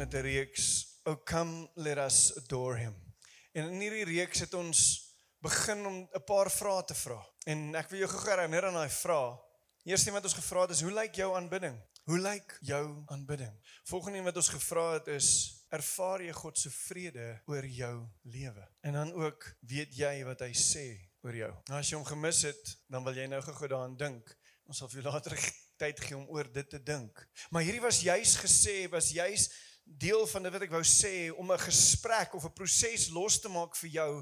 met 'n reeks O come let us adore him. En in hierdie reeks het ons begin om 'n paar vrae te vra. En ek wil jou gou herinner aan daai vrae. Eerste ding wat ons gevra het is hoe lyk jou aanbidding? Hoe lyk jou aanbidding? Volgende ding wat ons gevra het is ervaar jy God se vrede oor jou lewe? En dan ook weet jy wat hy sê oor jou? Nou as jy hom gemis het, dan wil jy nou gou-gou daaraan dink. Ons sal vir jou later tyd gee om oor dit te dink. Maar hierdie was juis gesê, was juis deel van dit wat ek wou sê om 'n gesprek of 'n proses los te maak vir jou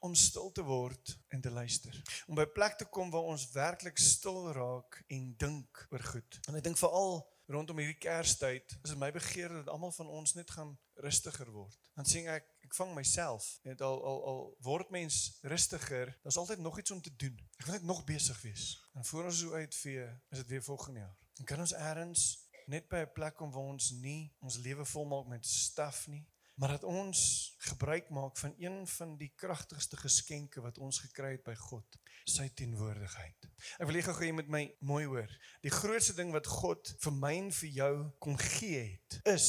om stil te word en te luister. Om by 'n plek te kom waar ons werklik stil raak en dink oor goed. En ek dink veral rondom hierdie Kerstyd is dit my begeerte dat almal van ons net gaan rustiger word. Dan sien ek ek vang myself net al al al word mens rustiger, daar's altyd nog iets om te doen. Ek wil net nog besig wees. En voor ons so uitvee, is dit weer volgende jaar. En kan ons eers net by 'n plek kom waar ons nie ons lewe volmaak met staf nie, maar dat ons gebruik maak van een van die kragtigste geskenke wat ons gekry het by God, sy teenwoordigheid. Ek wil hê gou jy met my mooi hoor. Die grootste ding wat God vir my en vir jou kon gee het, is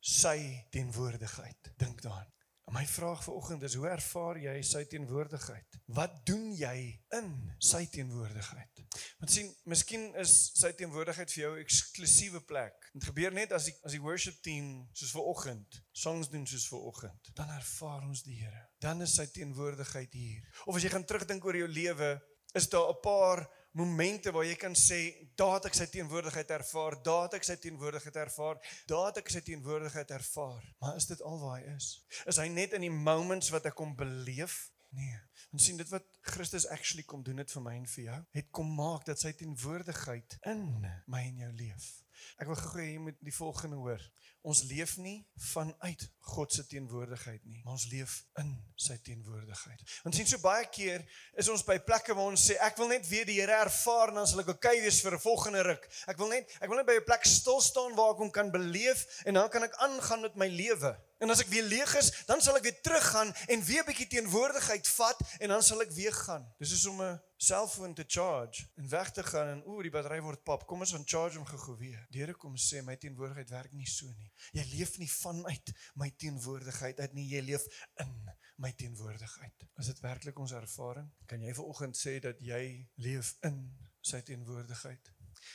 sy teenwoordigheid. Dink daaraan. My vraag vanoggend is hoe ervaar jy sy teenwoordigheid? Wat doen jy in sy teenwoordigheid? Want sien, miskien is sy teenwoordigheid vir jou 'n eksklusiewe plek. Dit gebeur net as die as die worship team soos vanoggend songs doen soos vanoggend, dan ervaar ons die Here. Dan is sy teenwoordigheid hier. Of as jy gaan terugdink oor jou lewe, is daar 'n paar momente waar jy kan sê, daar het ek sy teenwoordigheid ervaar, daar het ek sy teenwoordigheid ervaar, daar het ek sy teenwoordigheid ervaar. Maar is dit al waar hy is? Is hy net in die moments wat ek hom beleef? Nee. En sien dit wat Christus actually kom doen dit vir my en vir jou, het kom maak dat sy teenwoordigheid in my en jou leef. Ek wil gou hê jy moet die volgende hoor. Ons leef nie vanuit God se teenwoordigheid nie, maar ons leef in sy teenwoordigheid. Want sien so baie keer is ons by plekke waar ons sê ek wil net weer die Here ervaar en dan sal ek okay wees vir 'n volgende ruk. Ek wil net ek wil net by 'n plek stil staan waar ek hom kan beleef en dan kan ek aangaan met my lewe. En as ek weer leeg is, dan sal ek weer teruggaan en weer 'n bietjie teenwoordigheid vat en dan sal ek weer gaan. Dis is om 'n selfoon te charge en weg te gaan en ooh die battery word pap. Kom ons gaan charge hom gou weer. Die Here kom sê my teenwoordigheid werk nie so nie. Jy leef nie vanuit my teenwoordigheid uit nie, jy leef in my teenwoordigheid. Is dit werklik ons ervaring? Kan jy vanoggend sê dat jy leef in sy teenwoordigheid?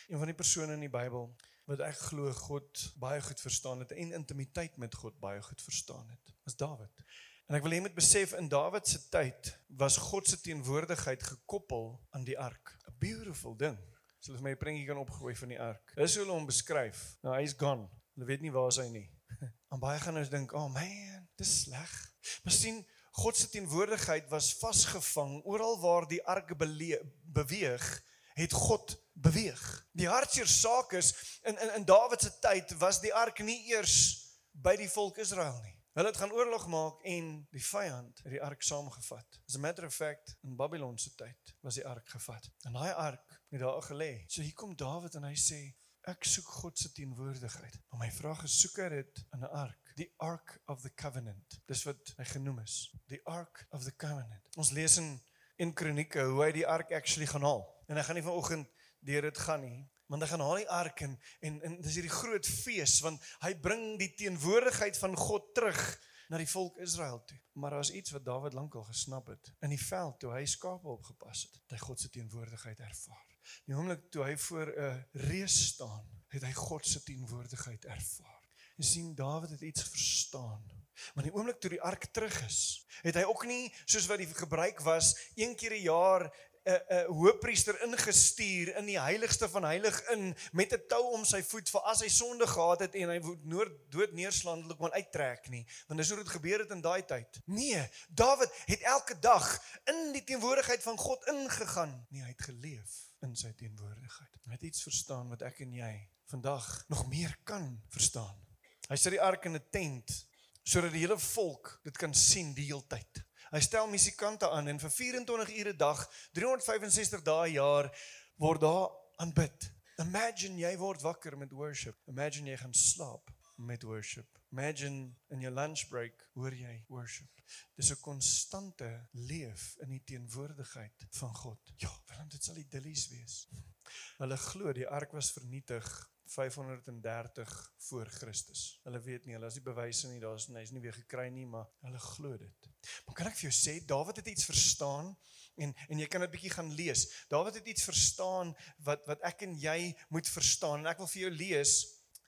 Een van die persone in die Bybel wat ek glo God baie goed verstaan het en intimiteit met God baie goed verstaan het, was Dawid. En ek wil hê jy moet besef in Dawid se tyd was God se teenwoordigheid gekoppel aan die ark. 'n Beautiful ding. So as my 'n prentjie kan opgooi van die ark. Dis hoe hulle hom beskryf. Nou hy's gone. Hulle weet nie waar hy nie. En baie gaan ons dink, "Oh man, dis sleg." Maar sien, God se teenwoordigheid was vasgevang oral waar die ark beweeg, het God beweeg. Die hartseer saak is in in in Dawid se tyd was die ark nie eers by die volk Israel nie. Hulle het gaan oorlog maak en die vyand het die ark saamgevat. As a matter of fact, in Babylon se tyd was die ark gevat. En daai ark het daar gelê. So hier kom Dawid en hy sê ek soek God se teenwoordigheid. Maar my vraag is soek hy dit in 'n ark? Die Ark of the Covenant. Dis wat hy genoem is. Die Ark of the Covenant. Ons lees in in Kronieke hoe hy die ark actually gaan haal. En ek gaan nie vanoggend deur dit gaan nie. Want hy gaan haal die ark en en, en dis hierdie groot fees want hy bring die teenwoordigheid van God terug na die volk Israel toe. Maar daar's iets wat Dawid lankal gesnap het. In die veld toe hy skape opgepas het, het hy God se teenwoordigheid ervaar. Die oomblik toe hy voor 'n reus staan, het hy God se teenwoordigheid ervaar. Jy sien Dawid het iets verstaan. Maar die oomblik toe die ark terug is, het hy ook nie soos wat die gebruik was, een keer 'n jaar 'n 'n hoëpriester ingestuur in die heiligste van heilig in met 'n tou om sy voet vir as hy sonde gehad het en hy noord dood neerslaandelik kon uittrek nie. Want dis hoe dit gebeur het in daai tyd. Nee Dawid het elke dag in die teenwoordigheid van God ingegaan. Nee hy het geleef in sy teenwoordigheid. Hy het iets verstaan wat ek en jy vandag nog meer kan verstaan. Hy sit die ark in 'n tent sodat die hele volk dit kan sien die hele tyd Hy stel musikante aan en vir 24 ure 'n dag, 365 dae 'n jaar word daar aanbid. Imagine jy word wakker met worship. Imagine jy gaan slaap met worship. Imagine in jou lunch break hoor jy worship. Dis 'n konstante leef in die teenwoordigheid van God. Ja, want dit sal idillies wees. Hulle glo die ark was vernietig 530 voor Christus. Hulle weet nie, hulle is nie bewyse nie, daar's hy's nie weer gekry nie, maar hulle glo dit. Maar kan ek vir jou sê Dawid het iets verstaan en en jy kan dit bietjie gaan lees. Dawid het iets verstaan wat wat ek en jy moet verstaan en ek wil vir jou lees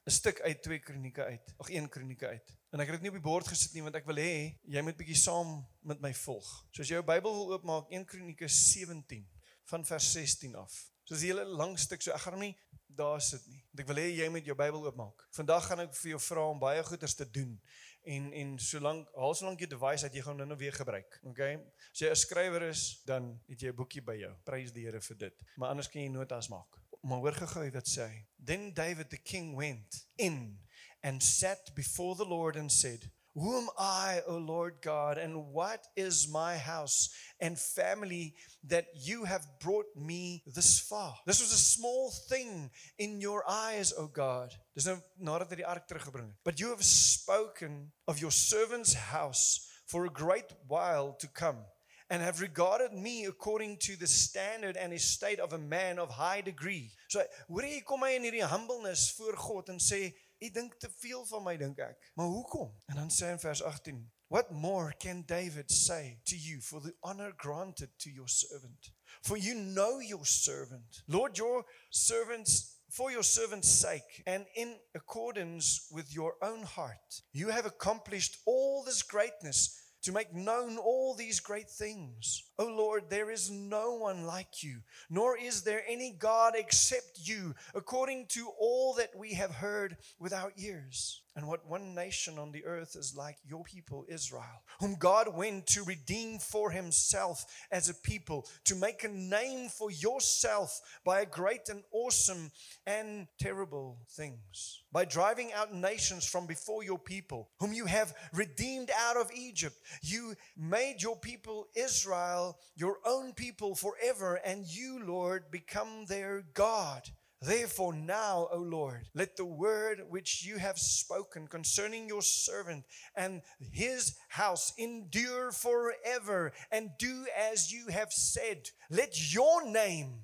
'n stuk uit 2 Kronieke uit. Ag 1 Kronieke uit. En ek het dit nie op die bord gesit nie want ek wil hê jy moet bietjie saam met my volg. So as jy jou Bybel wil oopmaak 1 Kronieke 17 van vers 16 af. So dis 'n hele lang stuk, so ek gaan hom nie daar sit nie. Want ek wil hê jy moet jou Bybel oopmaak. Vandag gaan ek vir jou vra om baie goeders te doen. En en solank haal solank jy device uit jy gaan nou weer gebruik. Okay? As jy 'n skrywer is, dan het jy 'n boekie by jou. Prys die Here vir dit. Maar anders kan jy notas maak. Maar hoor gou wat sê. Then David the king went in and sat before the Lord and said, Who am I, O Lord God, and what is my house and family that you have brought me this far? This was a small thing in your eyes, O God. Nadat hy die ark teruggebring het. But you have spoken of your servant's house for a great while to come and have regarded me according to the standard and estate of a man of high degree. So, hoor jy kom hy in hierdie humbleness voor God en sê Hy dink te veel van my dink ek. Maar hoekom? En dan sê in vers 18, What more can David say to you for the honor granted to your servant? For you know your servant. Lord, your servants for your servant's sake and in accordance with your own heart, you have accomplished all this greatness to make known all these great things. O oh Lord, there is no one like you, nor is there any God except you, according to all that we have heard with our ears. And what one nation on the earth is like your people Israel, whom God went to redeem for himself as a people, to make a name for yourself by a great and awesome and terrible things, by driving out nations from before your people, whom you have redeemed out of Egypt. You made your people Israel your own people forever, and you, Lord, become their God. Therefore, now, O Lord, let the word which you have spoken concerning your servant and his house endure forever, and do as you have said. Let your name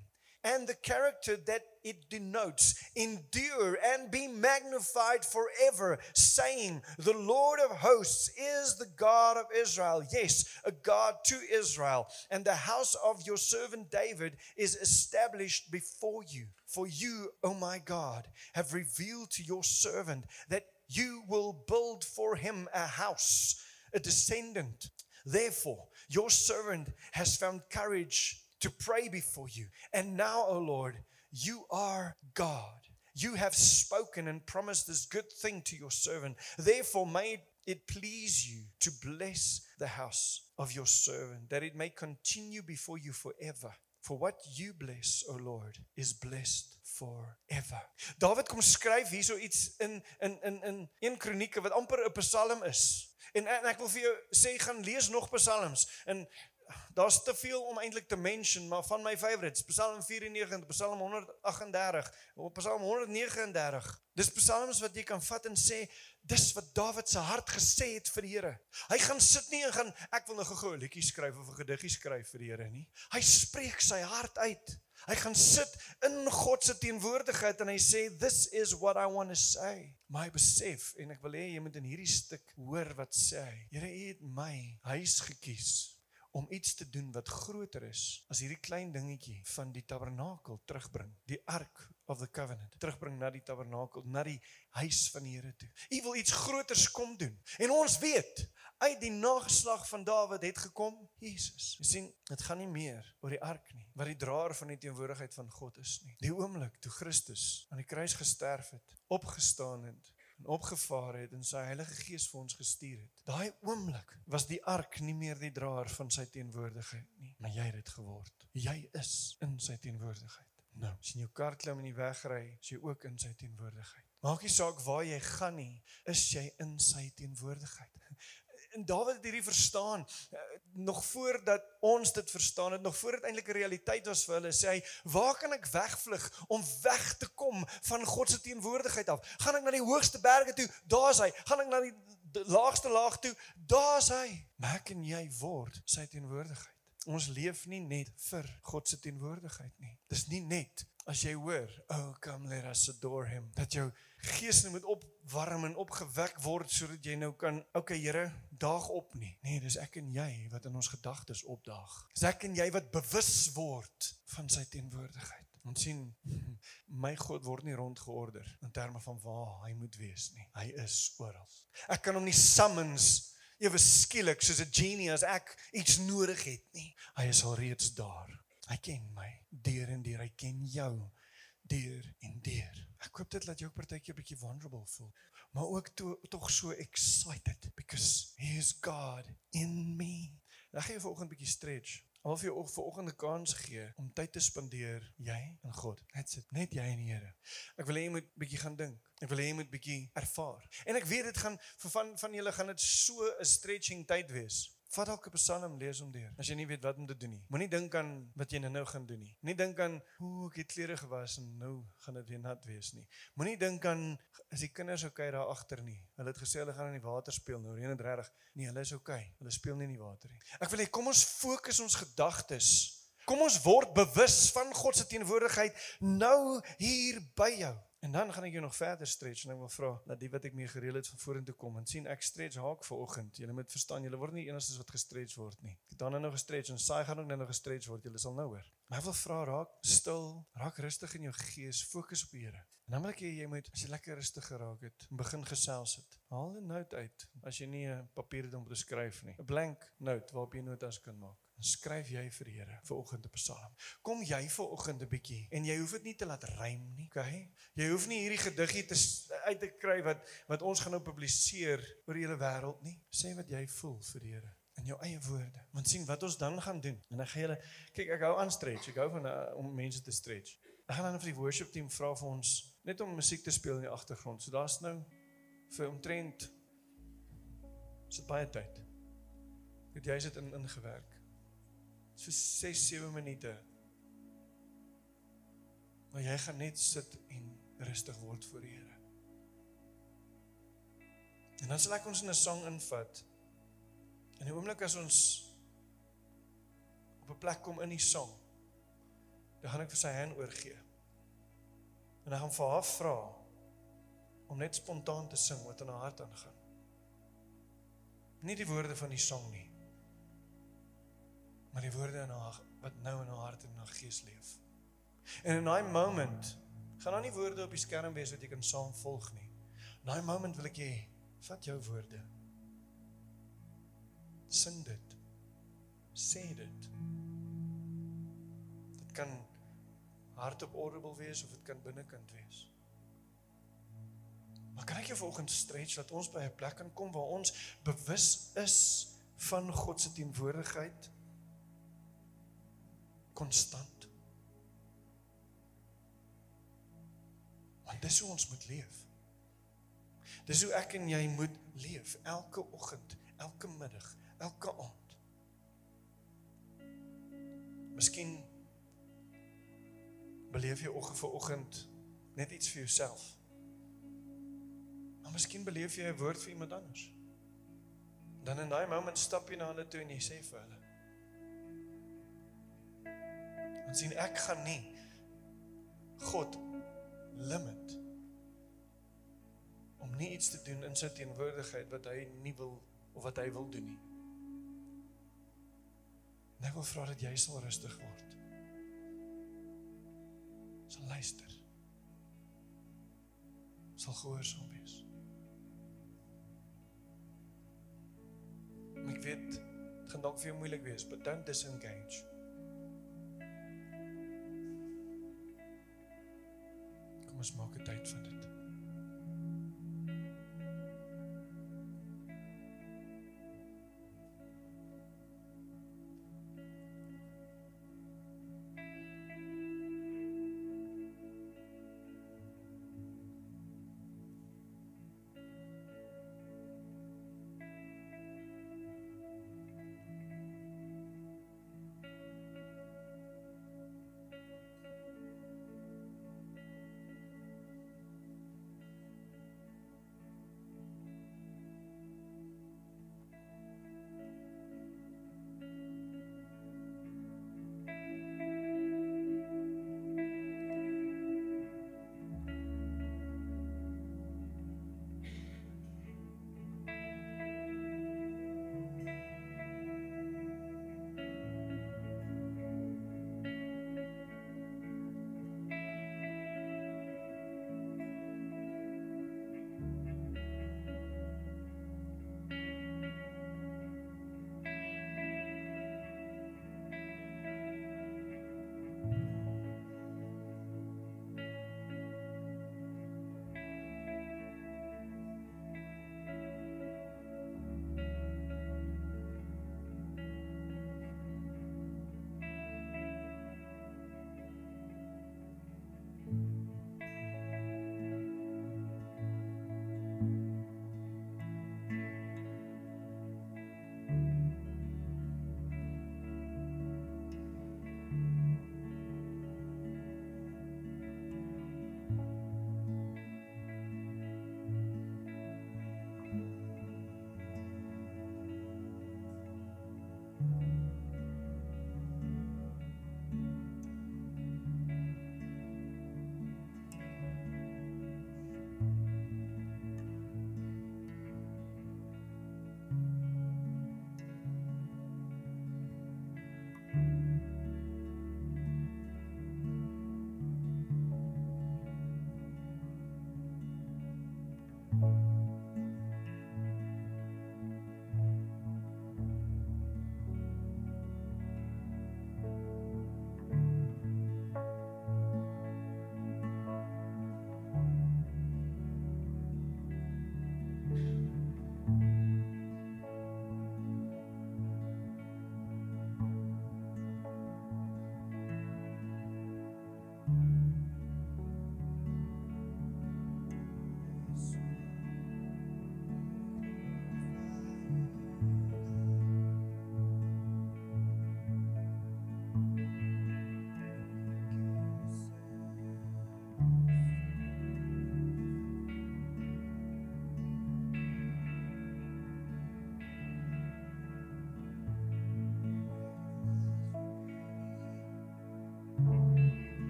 and the character that it denotes endure and be magnified forever, saying, The Lord of hosts is the God of Israel. Yes, a God to Israel. And the house of your servant David is established before you. For you, O oh my God, have revealed to your servant that you will build for him a house, a descendant. Therefore, your servant has found courage to pray before you. And now, O oh Lord, you are God. You have spoken and promised this good thing to your servant. Therefore, may it please you to bless the house of your servant, that it may continue before you forever. For what you bless, O Lord, is blessed forever. David kom skryf hierso iets in in in in een kronieke wat amper 'n psalm is. En, en ek wil vir jou sê gaan lees nog psalms. En daar's te veel om eintlik te mention, maar van my favorites, Psalm 94, Psalm 138, Psalm 139. Dis psalms wat jy kan vat en sê dis wat Dawid se hart gesê het vir die Here. Hy gaan sit nie en gaan ek wil gou 'n liedjie skryf of 'n gediggie skryf vir die Here nie. Hy spreek sy hart uit. Hy gaan sit in God se teenwoordigheid en hy sê this is what I want to say. My besef en ek wil hê jy moet in hierdie stuk hoor wat sê hy. Here, U het my huis gekies om iets te doen wat groter is as hierdie klein dingetjie van die tabernakel terugbring, die ark of the covenant, terugbring na die tabernakel, na die huis van die Here toe. U wil iets groters kom doen. En ons weet, uit die nageslag van Dawid het gekom Jesus. Jy sien, dit gaan nie meer oor die ark nie, wat die draer van die teenwoordigheid van God is nie. Die oomblik toe Christus aan die kruis gesterf het, opgestaan het opgevaar het en sy Heilige Gees vir ons gestuur het. Daai oomblik was die ark nie meer die draer van sy teenwoordigheid nie, maar jy het dit geword. Jy is in sy teenwoordigheid. Nou, as jy jou kar klim en jy wegry, is jy ook in sy teenwoordigheid. Maak nie saak waar jy gaan nie, is jy in sy teenwoordigheid. En Dawid het hierdie verstaan eh, nog voordat ons dit verstaan het, nog voor dit eintlik 'n realiteit was vir hulle, sê hy, "Waar kan ek wegvlug om weg te kom van God se teenwoordigheid af? Gaan ek na die hoogste berge toe? Daar's hy. Gaan ek na die laagste laag toe? Daar's hy." Maak en jy word sy teenwoordigheid. Ons leef nie net vir God se teenwoordigheid nie. Dis nie net as jy hoor, "Oh, come let us adore him." Dat jou gees nou moet opwarm en opgewek word sodat jy nou kan, "Okay, Here, daag op nie." Nee, dis ek en jy wat in ons gedagtes opdaag. Dis ek en jy wat bewus word van sy teenwoordigheid. Ons sien my God word nie rondgeorder in terme van waar hy moet wees nie. Hy is oral. Ek kan hom nie summons ewe skielik soos 'n genie as ek iets nodig het nie. Hy is al reeds daar. Hy ken my deur en deur. Hy ken jou deur en deur. Ek hoop dit laat jou partytjie 'n bietjie vulnerable voel, maar ook to, tog so excited because he is God in me. Dan gaan jy vanoggend 'n bietjie stretch. Al vir jou vanoggend 'n kans gee om tyd te spandeer jy en God. That's it. Net jy en die Here. Ek wil hê jy moet bietjie gaan dink. Ek wil hê jy moet bietjie ervaar. En ek weet dit gaan vir van van julle gaan dit so 'n stretching tyd wees. Vat 'n Psalm lees hom deur. As jy nie weet wat om te doen nie. Moenie dink aan wat jy nou gaan doen nie. Nie dink aan hoe ek het klere gewas en nou gaan dit weer nat wees nie. Moenie dink aan is die kinders okay daar agter nie. Hulle het gesê hulle gaan in die water speel nou. Reën dit regtig. Nee, hulle is okay. Hulle speel nie in die water nie. Ek wil hê kom ons fokus ons gedagtes. Kom ons word bewus van God se teenwoordigheid nou hier by jou. En dan gaan ek jou nog verder stretch en ek wil vra dat die wat ek mee gereël het van vorentoe kom en sien ek stretch haak vir oggend. Julle moet verstaan, julle word nie eenes wat gestretch word nie. Ek het dan nou gestretch en saai gaan ook nou gestretch word. Julle sal nou hoor. Maar ek wil vra raak stil, raak rustig in jou gees, fokus op die Here. En dan wil ek hê jy moet as jy lekker rustig geraak het, begin gesels het. Haal 'n note uit as jy nie 'n papier het om te skryf nie. 'n Blank note waarop jy notas kan maak skryf jy vir Here vir oggend 'n Psalm. Kom jy vir oggend 'n bietjie en jy hoef dit nie te laat rym nie, okay? Jy hoef nie hierdie gediggie te uit te kry wat wat ons gaan nou publiseer oor die hele wêreld nie. Sê wat jy voel vir die Here in jou eie woorde. Want sien wat ons dan gaan doen. En dan gaan julle kyk ek hou aan stretch. Ek hou van uh, om mense te stretch. Ek gaan dan vir die worship team vra vir ons net om musiek te speel in die agtergrond. So daar's nou vir omtrent so baie tyd. Het jy sit in ingewerk? So 6 7 minute. Maar jy gaan net sit en rustig word voor die Here. En dan sal ek ons in 'n sang invat. En die oomblik as ons op 'n plek kom in die sang, dan gaan ek vir sy hand oorgee. En dan gaan vir haar vra om net spontaan te sing wat in haar hart aangaan. Nie die woorde van die sang nie maar die woorde in haar wat nou in haar hart en in haar gees leef. En in daai moment gaan daar nie woorde op die skerm wees wat jy kan saam volg nie. In daai moment wil ek hê vat jou woorde. Sing dit. Sê dit. Dit kan hardop audible wees of dit kan binnekant wees. Maar kan ek jou vanoggend stretch dat ons by 'n plek kan kom waar ons bewus is van God se teenwoordigheid? Konstant. Want dis hoe ons moet leef. Dis hoe ek en jy moet leef elke oggend, elke middag, elke aand. Miskien beleef jy oggend vir oggend net iets vir jouself. Maar miskien beleef jy 'n woord vir iemand anders. Dan in daai oomblik stap jy na hulle toe en jy sê vir hulle: en sien ek gaan nie God limit om nie iets te doen in sy teenwoordigheid wat hy nie wil of wat hy wil doen nie. Net wil vra dat jy sal rustig word. Sal luister. Sal gehoorsaam wees. Ek weet dit gaan dalk vir jou moeilik wees, but don't disengage. Kom ons maak 'n tyd van dit.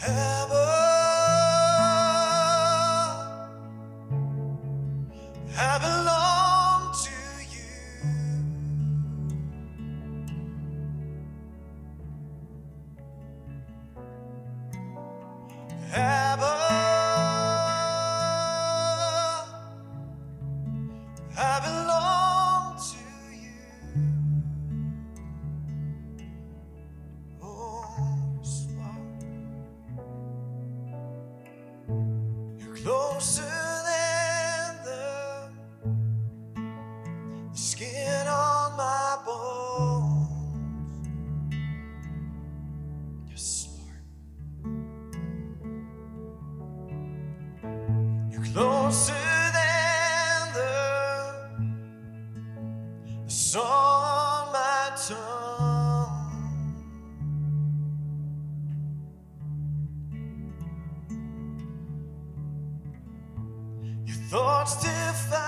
Have Thoughts define.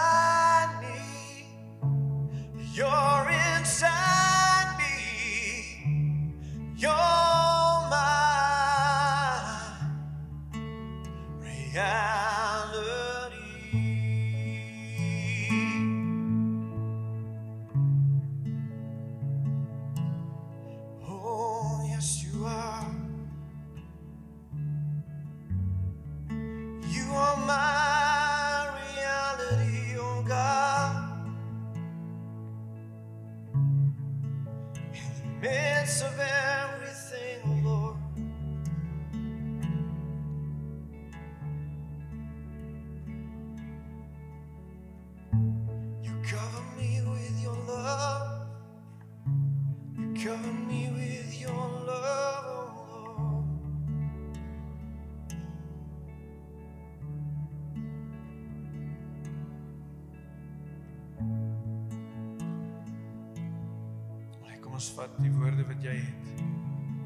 ons vat die woorde wat jy het.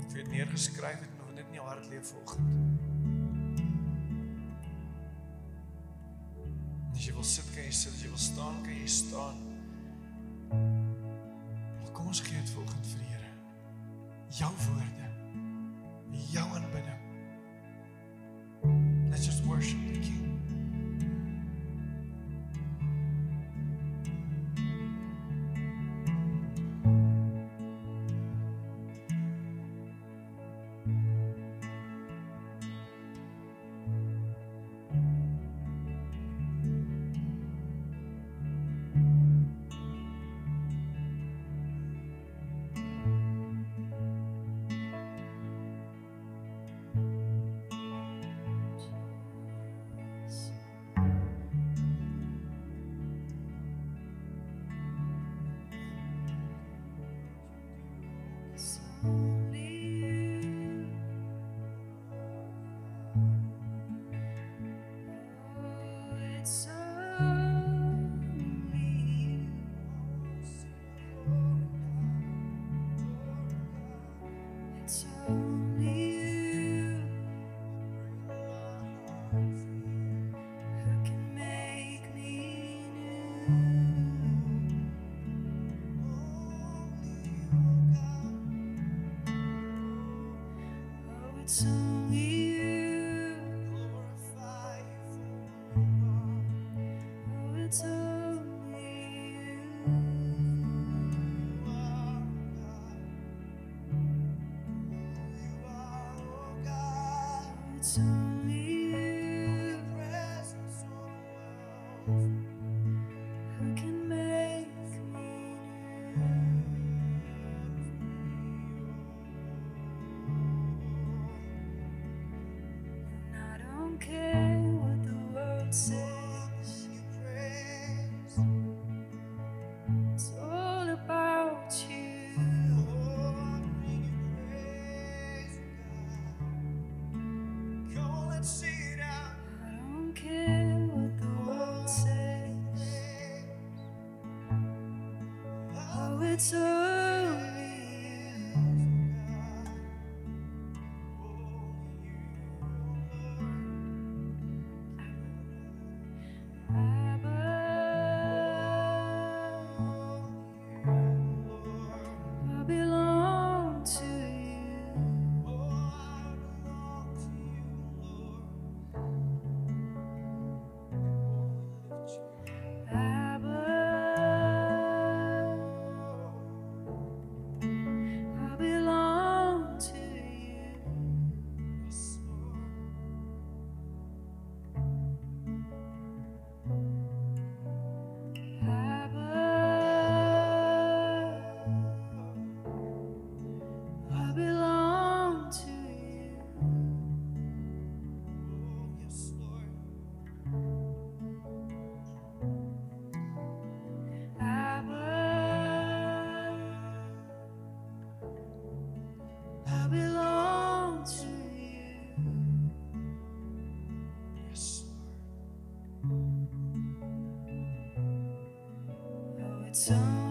Ek weet neergeskryf het, maar dit nie hard lê vanoggend. As jy wil sit, kan jy sit, as jy wil staan, kan jy staan. Maar kom ons gee dit vanoggend vir die Here. Jou woorde. some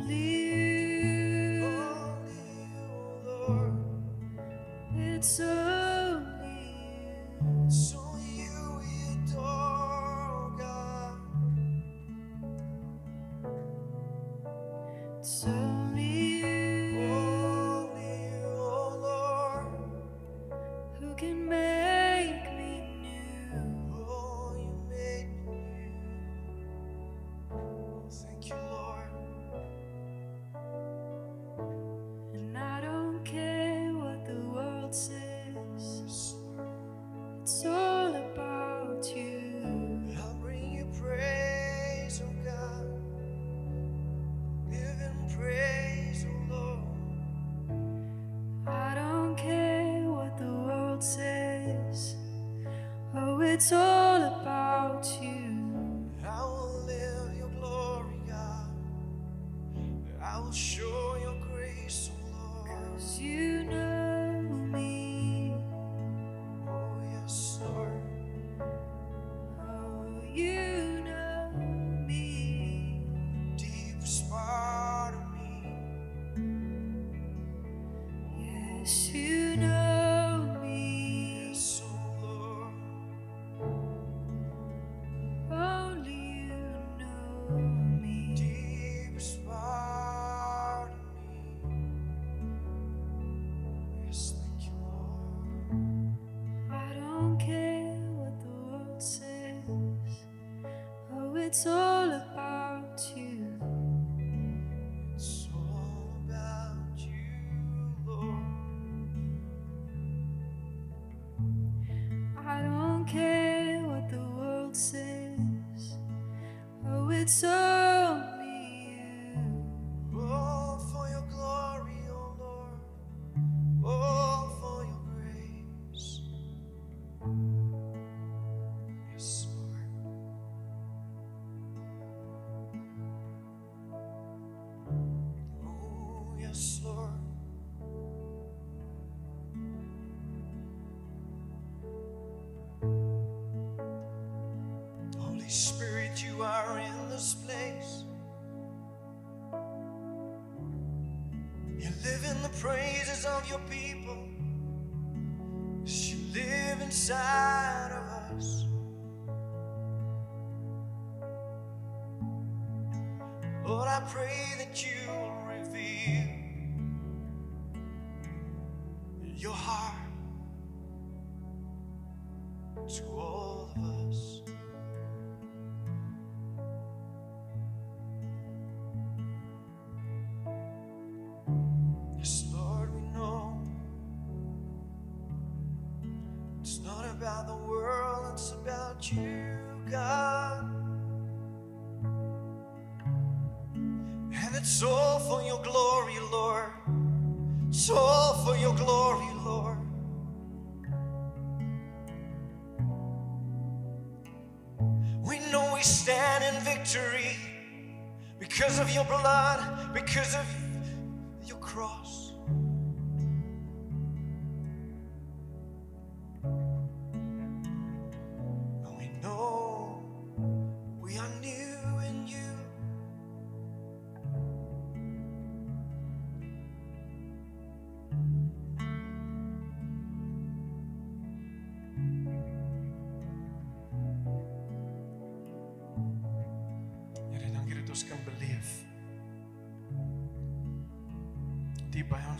So. It's all about you. It's all about you, Lord. I don't care what the world says. Oh, it's all. You live in the praises of your people. You live inside of us. Lord, I pray that you reveal.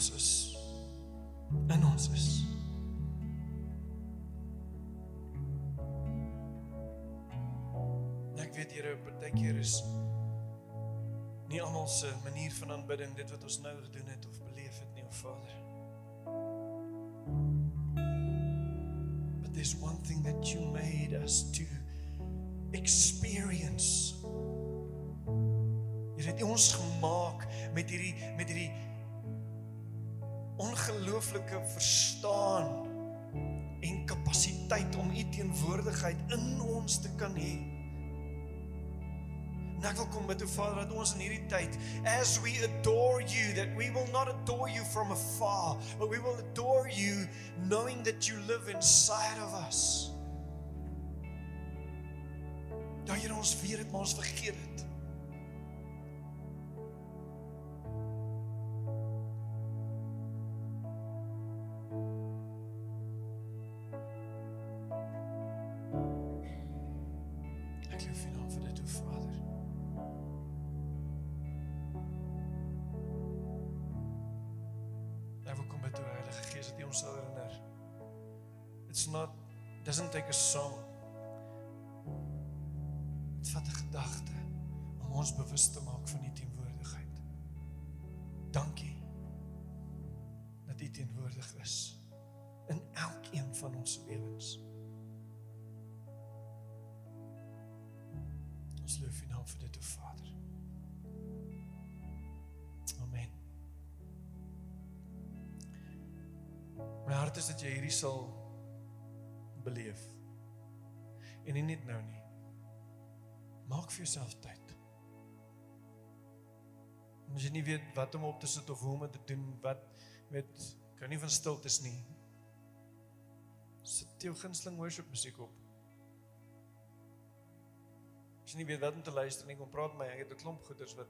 Ons is. In ons is. Ek weet Here, partykeer is nie almal se manier van aanbidding dit wat ons nou gedoen het of ongelooflike verstaan en kapasiteit om u teenwoordigheid in ons te kan hê. En ek wil kom bid, o Vader, dat ons in hierdie tyd as we adore you that we will not adore you from afar, but we will adore you knowing that you live inside of us. Ja, Here, ons weet dit, maar ons vergeet dit. Ons loof U naam vir dit, o Vader. Amen. My hart is dat jy hierdie sal beleef. En nie net nou nie. Maak vir jouself tyd. En as jy nie weet wat om op te sit of hoe om dit te doen, wat weet, kan nie van stiltes nie. Sit jou gunsteling worship musiek op. As jy nie weet wat om te luister nie, kom praat met my. Ek het 'n klomp goeders wat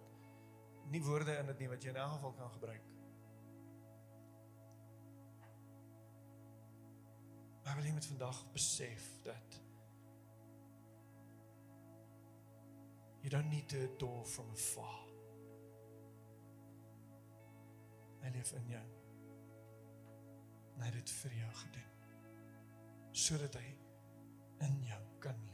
nie woorde in dit nie wat jy in elk geval kan gebruik. Maar wil jy met vandag besef dat you don't need to adore from afar. Hy leef in jou. Hy het dit vir jou gedoen. Sodat hy in jou kan leef.